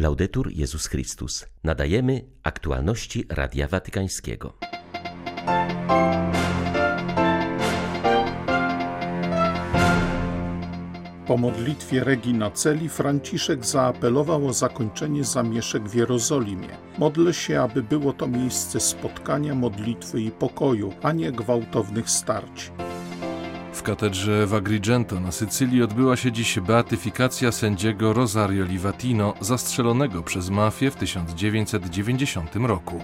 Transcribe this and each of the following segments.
Laudetur Jezus Chrystus. Nadajemy aktualności Radia Watykańskiego. Po modlitwie Regina Celi Franciszek zaapelował o zakończenie zamieszek w Jerozolimie. Modlę się, aby było to miejsce spotkania, modlitwy i pokoju, a nie gwałtownych starć. W katedrze w Agrigento na Sycylii odbyła się dziś beatyfikacja sędziego Rosario Livatino, zastrzelonego przez mafię w 1990 roku.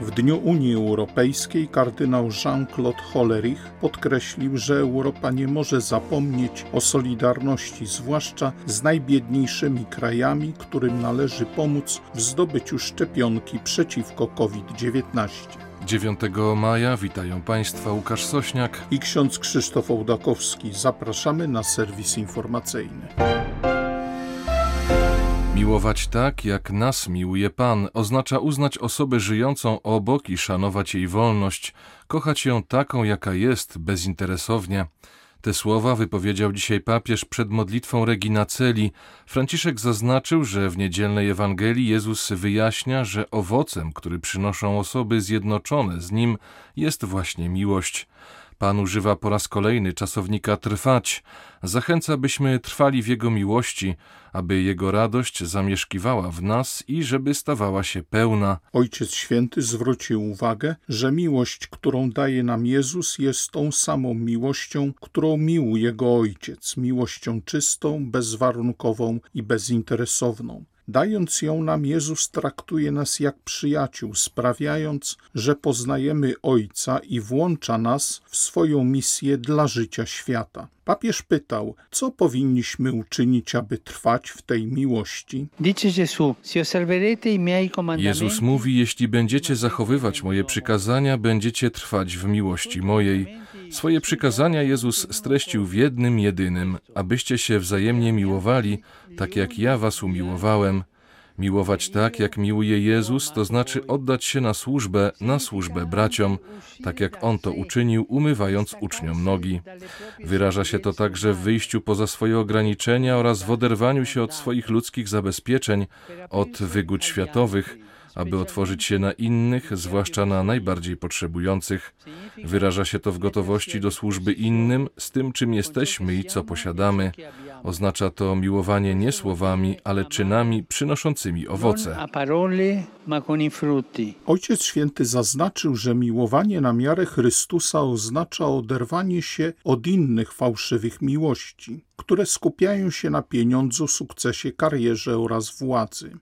W Dniu Unii Europejskiej kardynał Jean-Claude Hollerich podkreślił, że Europa nie może zapomnieć o solidarności, zwłaszcza z najbiedniejszymi krajami, którym należy pomóc w zdobyciu szczepionki przeciwko COVID-19. 9 maja witają Państwa Łukasz Sośniak i ksiądz Krzysztof Ołdakowski. Zapraszamy na serwis informacyjny. Miłować tak, jak nas miłuje Pan, oznacza uznać osobę żyjącą obok i szanować jej wolność, kochać ją taką, jaka jest, bezinteresownie. Te słowa wypowiedział dzisiaj papież przed modlitwą Regina Celi. Franciszek zaznaczył, że w niedzielnej Ewangelii Jezus wyjaśnia, że owocem, który przynoszą osoby zjednoczone z Nim, jest właśnie miłość. Pan używa po raz kolejny czasownika trwać. Zachęca, byśmy trwali w Jego miłości, aby Jego radość zamieszkiwała w nas i żeby stawała się pełna. Ojciec Święty zwrócił uwagę, że miłość, którą daje nam Jezus, jest tą samą miłością, którą miłuje Go Ojciec, miłością czystą, bezwarunkową i bezinteresowną. Dając ją nam, Jezus traktuje nas jak przyjaciół, sprawiając, że poznajemy Ojca i włącza nas w swoją misję dla życia świata. Papież pytał, co powinniśmy uczynić, aby trwać w tej miłości. Jezus mówi: Jeśli będziecie zachowywać moje przykazania, będziecie trwać w miłości mojej. Swoje przykazania Jezus streścił w jednym jedynym, abyście się wzajemnie miłowali, tak jak ja was umiłowałem. Miłować tak, jak miłuje Jezus, to znaczy oddać się na służbę, na służbę braciom, tak jak On to uczynił, umywając uczniom nogi. Wyraża się to także w wyjściu poza swoje ograniczenia oraz w oderwaniu się od swoich ludzkich zabezpieczeń, od wygód światowych, aby otworzyć się na innych, zwłaszcza na najbardziej potrzebujących. Wyraża się to w gotowości do służby innym, z tym, czym jesteśmy i co posiadamy. Oznacza to miłowanie nie słowami, ale czynami przynoszącymi owoce. Ojciec Święty zaznaczył, że miłowanie na miarę Chrystusa oznacza oderwanie się od innych fałszywych miłości, które skupiają się na pieniądzu, sukcesie, karierze oraz władzy.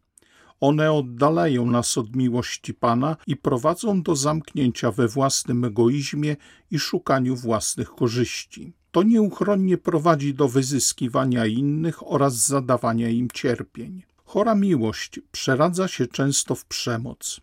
One oddalają nas od miłości Pana i prowadzą do zamknięcia we własnym egoizmie i szukaniu własnych korzyści. To nieuchronnie prowadzi do wyzyskiwania innych oraz zadawania im cierpień. Chora miłość przeradza się często w przemoc.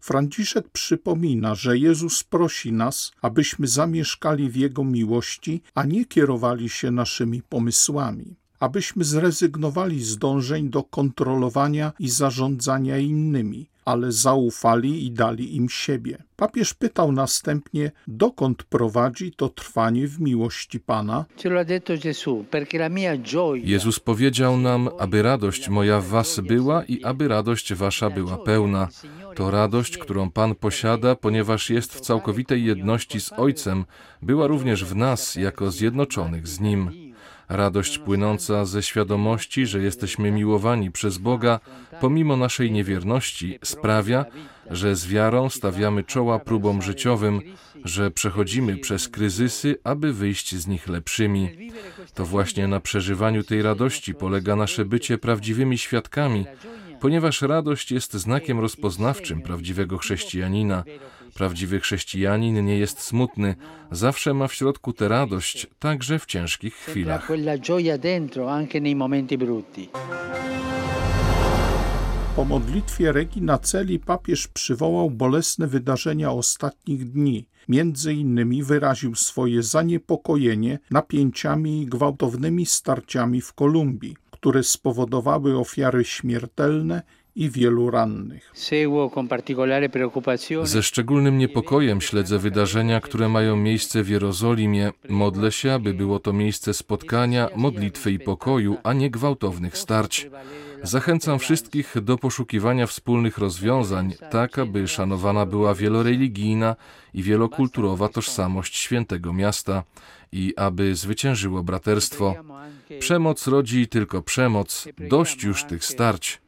Franciszek przypomina, że Jezus prosi nas, abyśmy zamieszkali w Jego miłości, a nie kierowali się naszymi pomysłami abyśmy zrezygnowali z dążeń do kontrolowania i zarządzania innymi, ale zaufali i dali im siebie. Papież pytał następnie, dokąd prowadzi to trwanie w miłości Pana. Jezus powiedział nam, aby radość moja w was była i aby radość wasza była pełna. To radość, którą Pan posiada, ponieważ jest w całkowitej jedności z Ojcem, była również w nas jako zjednoczonych z Nim. Radość płynąca ze świadomości, że jesteśmy miłowani przez Boga, pomimo naszej niewierności, sprawia, że z wiarą stawiamy czoła próbom życiowym, że przechodzimy przez kryzysy, aby wyjść z nich lepszymi. To właśnie na przeżywaniu tej radości polega nasze bycie prawdziwymi świadkami, ponieważ radość jest znakiem rozpoznawczym prawdziwego chrześcijanina. Prawdziwy chrześcijanin nie jest smutny, zawsze ma w środku tę radość, także w ciężkich chwilach. Po modlitwie Regina Celi papież przywołał bolesne wydarzenia ostatnich dni. Między innymi wyraził swoje zaniepokojenie napięciami i gwałtownymi starciami w Kolumbii, które spowodowały ofiary śmiertelne i wielu rannych. Ze szczególnym niepokojem śledzę wydarzenia, które mają miejsce w Jerozolimie. Modlę się, aby było to miejsce spotkania, modlitwy i pokoju, a nie gwałtownych starć. Zachęcam wszystkich do poszukiwania wspólnych rozwiązań, tak aby szanowana była wieloreligijna i wielokulturowa tożsamość świętego miasta i aby zwyciężyło braterstwo. Przemoc rodzi tylko przemoc, dość już tych starć.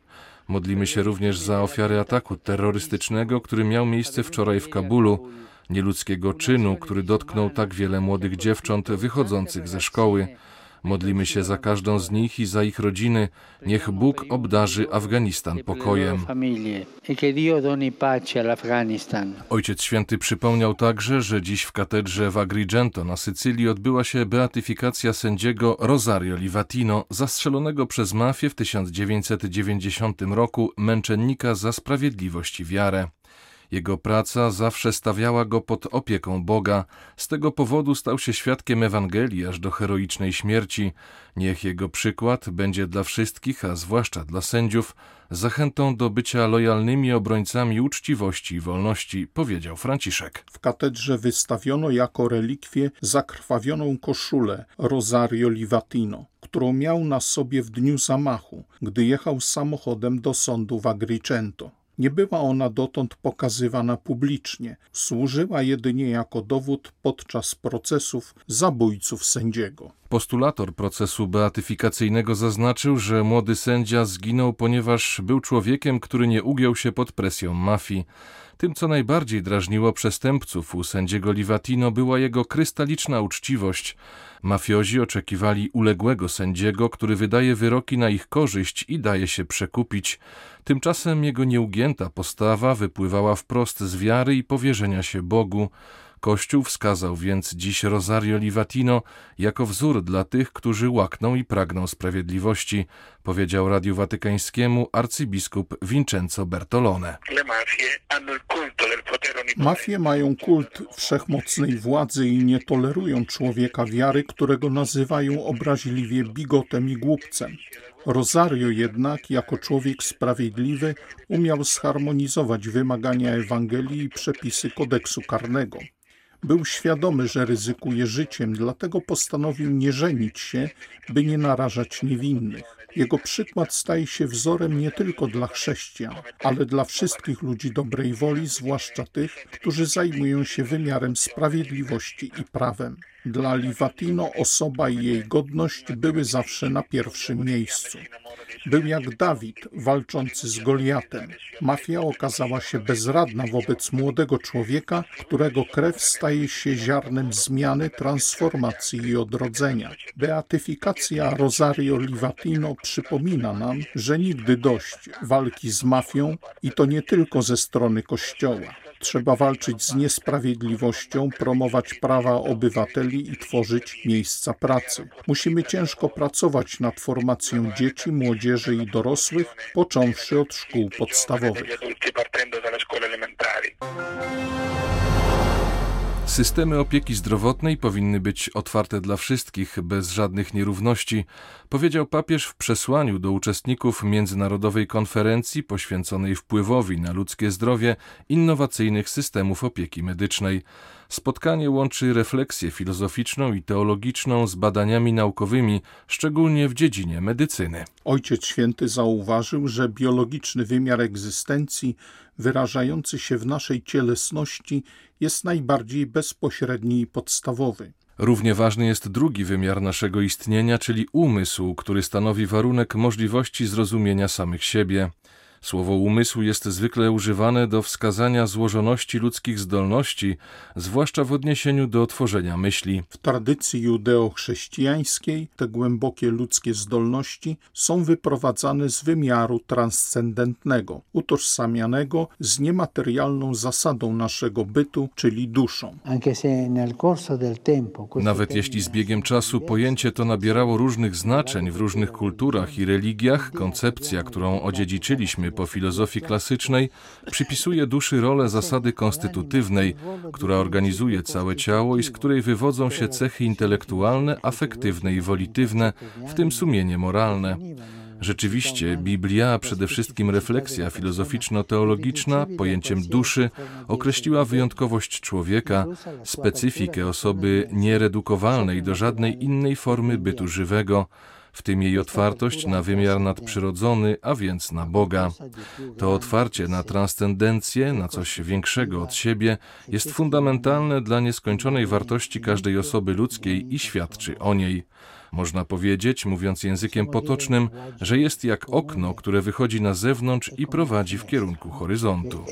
Modlimy się również za ofiary ataku terrorystycznego, który miał miejsce wczoraj w Kabulu, nieludzkiego czynu, który dotknął tak wiele młodych dziewcząt wychodzących ze szkoły. Modlimy się za każdą z nich i za ich rodziny. Niech Bóg obdarzy Afganistan pokojem. Ojciec Święty przypomniał także, że dziś w katedrze w Agrigento na Sycylii odbyła się beatyfikacja sędziego Rosario Livatino, zastrzelonego przez mafię w 1990 roku męczennika za sprawiedliwość i wiarę. Jego praca zawsze stawiała go pod opieką Boga. Z tego powodu stał się świadkiem Ewangelii aż do heroicznej śmierci. Niech jego przykład będzie dla wszystkich, a zwłaszcza dla sędziów, zachętą do bycia lojalnymi obrońcami uczciwości i wolności, powiedział Franciszek. W katedrze wystawiono jako relikwię zakrwawioną koszulę Rosario Livatino, którą miał na sobie w dniu zamachu, gdy jechał samochodem do sądu w Agrigento. Nie była ona dotąd pokazywana publicznie, służyła jedynie jako dowód podczas procesów zabójców sędziego. Postulator procesu beatyfikacyjnego zaznaczył, że młody sędzia zginął, ponieważ był człowiekiem, który nie ugiął się pod presją mafii. Tym, co najbardziej drażniło przestępców u sędziego Livatino, była jego krystaliczna uczciwość. Mafiozi oczekiwali uległego sędziego, który wydaje wyroki na ich korzyść i daje się przekupić. Tymczasem jego nieugięta postawa wypływała wprost z wiary i powierzenia się Bogu. Kościół wskazał więc dziś Rosario Livatino jako wzór dla tych, którzy łakną i pragną sprawiedliwości, powiedział Radiu Watykańskiemu arcybiskup Vincenzo Bertolone. Mafie mają kult wszechmocnej władzy i nie tolerują człowieka wiary, którego nazywają obraźliwie bigotem i głupcem. Rosario jednak, jako człowiek sprawiedliwy, umiał zharmonizować wymagania Ewangelii i przepisy kodeksu karnego. Był świadomy, że ryzykuje życiem, dlatego postanowił nie żenić się, by nie narażać niewinnych. Jego przykład staje się wzorem nie tylko dla chrześcijan, ale dla wszystkich ludzi dobrej woli, zwłaszcza tych, którzy zajmują się wymiarem sprawiedliwości i prawem. Dla Livatino osoba i jej godność były zawsze na pierwszym miejscu. Był jak Dawid walczący z Goliatem. Mafia okazała się bezradna wobec młodego człowieka, którego krew staje się ziarnem zmiany, transformacji i odrodzenia. Beatyfikacja Rosario Livatino przypomina nam, że nigdy dość walki z mafią i to nie tylko ze strony Kościoła. Trzeba walczyć z niesprawiedliwością, promować prawa obywateli i tworzyć miejsca pracy. Musimy ciężko pracować nad formacją dzieci, młodzieży i dorosłych, począwszy od szkół podstawowych. Systemy opieki zdrowotnej powinny być otwarte dla wszystkich, bez żadnych nierówności, powiedział papież w przesłaniu do uczestników międzynarodowej konferencji poświęconej wpływowi na ludzkie zdrowie innowacyjnych systemów opieki medycznej. Spotkanie łączy refleksję filozoficzną i teologiczną z badaniami naukowymi, szczególnie w dziedzinie medycyny. Ojciec Święty zauważył, że biologiczny wymiar egzystencji, wyrażający się w naszej cielesności, jest najbardziej bezpośredni i podstawowy. Równie ważny jest drugi wymiar naszego istnienia, czyli umysł, który stanowi warunek możliwości zrozumienia samych siebie. Słowo umysł jest zwykle używane do wskazania złożoności ludzkich zdolności, zwłaszcza w odniesieniu do tworzenia myśli. W tradycji judeo-chrześcijańskiej te głębokie ludzkie zdolności są wyprowadzane z wymiaru transcendentnego, utożsamianego z niematerialną zasadą naszego bytu, czyli duszą. Nawet jeśli z biegiem czasu pojęcie to nabierało różnych znaczeń w różnych kulturach i religiach, koncepcja, którą odziedziczyliśmy po filozofii klasycznej przypisuje duszy rolę zasady konstytutywnej, która organizuje całe ciało i z której wywodzą się cechy intelektualne, afektywne i wolitywne, w tym sumienie moralne. Rzeczywiście, Biblia, a przede wszystkim refleksja filozoficzno-teologiczna pojęciem duszy określiła wyjątkowość człowieka, specyfikę osoby nieredukowalnej do żadnej innej formy bytu żywego, w tym jej otwartość na wymiar nadprzyrodzony, a więc na Boga. To otwarcie na transcendencję, na coś większego od siebie, jest fundamentalne dla nieskończonej wartości każdej osoby ludzkiej i świadczy o niej. Można powiedzieć, mówiąc językiem potocznym, że jest jak okno, które wychodzi na zewnątrz i prowadzi w kierunku horyzontu.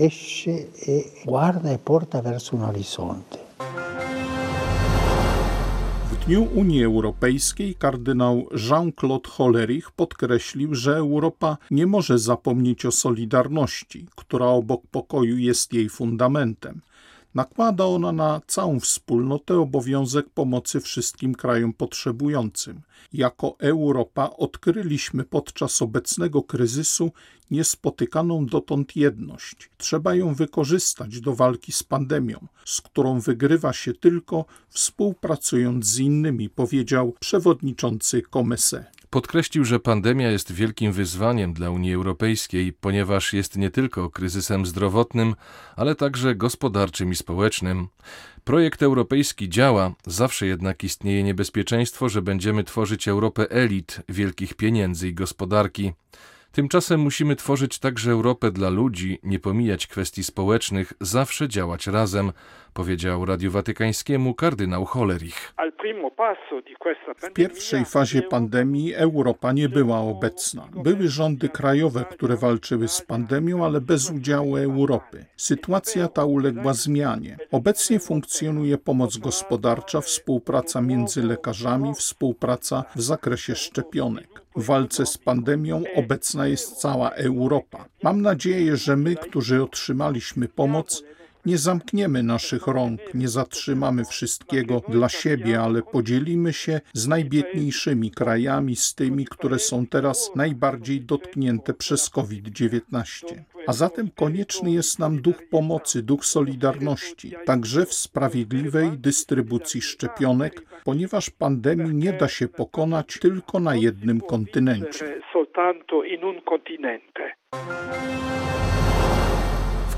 Dniu Unii Europejskiej kardynał Jean-Claude Hollerich podkreślił, że Europa nie może zapomnieć o solidarności, która obok pokoju jest jej fundamentem. Nakłada ona na całą wspólnotę obowiązek pomocy wszystkim krajom potrzebującym. Jako Europa odkryliśmy podczas obecnego kryzysu niespotykaną dotąd jedność. Trzeba ją wykorzystać do walki z pandemią, z którą wygrywa się tylko współpracując z innymi, powiedział przewodniczący Comese. Podkreślił, że pandemia jest wielkim wyzwaniem dla Unii Europejskiej, ponieważ jest nie tylko kryzysem zdrowotnym, ale także gospodarczym i społecznym. Projekt europejski działa, zawsze jednak istnieje niebezpieczeństwo, że będziemy tworzyć Europę elit, wielkich pieniędzy i gospodarki. Tymczasem musimy tworzyć także Europę dla ludzi, nie pomijać kwestii społecznych, zawsze działać razem, powiedział Radiu Watykańskiemu kardynał Hollerich. W pierwszej fazie pandemii Europa nie była obecna. Były rządy krajowe, które walczyły z pandemią, ale bez udziału Europy. Sytuacja ta uległa zmianie. Obecnie funkcjonuje pomoc gospodarcza, współpraca między lekarzami, współpraca w zakresie szczepionek. W walce z pandemią obecna jest cała Europa. Mam nadzieję, że my, którzy otrzymaliśmy pomoc, nie zamkniemy naszych rąk, nie zatrzymamy wszystkiego dla siebie, ale podzielimy się z najbiedniejszymi krajami, z tymi, które są teraz najbardziej dotknięte przez COVID-19. A zatem konieczny jest nam duch pomocy, duch solidarności, także w sprawiedliwej dystrybucji szczepionek, ponieważ pandemii nie da się pokonać tylko na jednym kontynencie.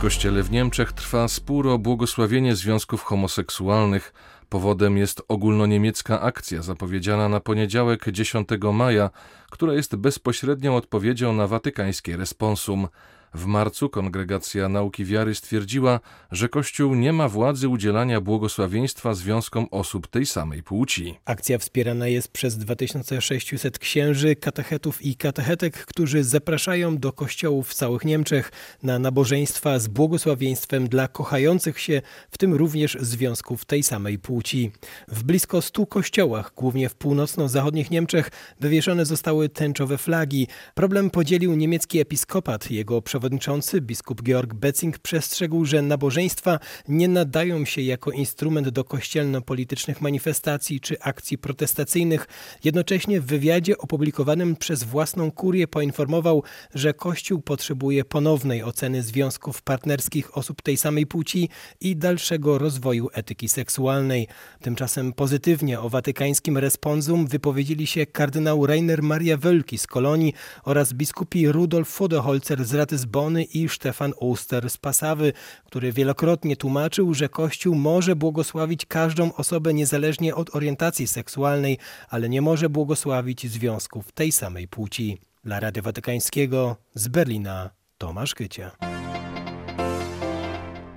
Kościele w Niemczech trwa spór o błogosławienie związków homoseksualnych. Powodem jest ogólnoniemiecka akcja zapowiedziana na poniedziałek 10 maja, która jest bezpośrednią odpowiedzią na watykańskie responsum. W marcu Kongregacja Nauki Wiary stwierdziła, że Kościół nie ma władzy udzielania błogosławieństwa związkom osób tej samej płci. Akcja wspierana jest przez 2600 księży, katechetów i katechetek, którzy zapraszają do kościołów w całych Niemczech na nabożeństwa z błogosławieństwem dla kochających się, w tym również związków tej samej płci. W blisko 100 kościołach, głównie w północno-zachodnich Niemczech, wywieszone zostały tęczowe flagi. Problem podzielił niemiecki episkopat. Jego przewodniczący przewodniczący biskup Georg Betzing przestrzegł, że nabożeństwa nie nadają się jako instrument do kościelno-politycznych manifestacji czy akcji protestacyjnych. Jednocześnie w wywiadzie opublikowanym przez własną kurię poinformował, że Kościół potrzebuje ponownej oceny związków partnerskich osób tej samej płci i dalszego rozwoju etyki seksualnej. Tymczasem pozytywnie o watykańskim responsum wypowiedzieli się kardynał Rainer Maria Wölki z Kolonii oraz biskupi Rudolf Fodeholzer z Rates Bony i Stefan Oster z Pasawy, który wielokrotnie tłumaczył, że Kościół może błogosławić każdą osobę niezależnie od orientacji seksualnej, ale nie może błogosławić związków tej samej płci. Dla Rady Watykańskiego z Berlina Tomasz Kycia.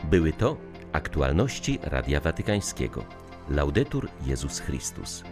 Były to aktualności Radia Watykańskiego. Laudetur Jezus Chrystus.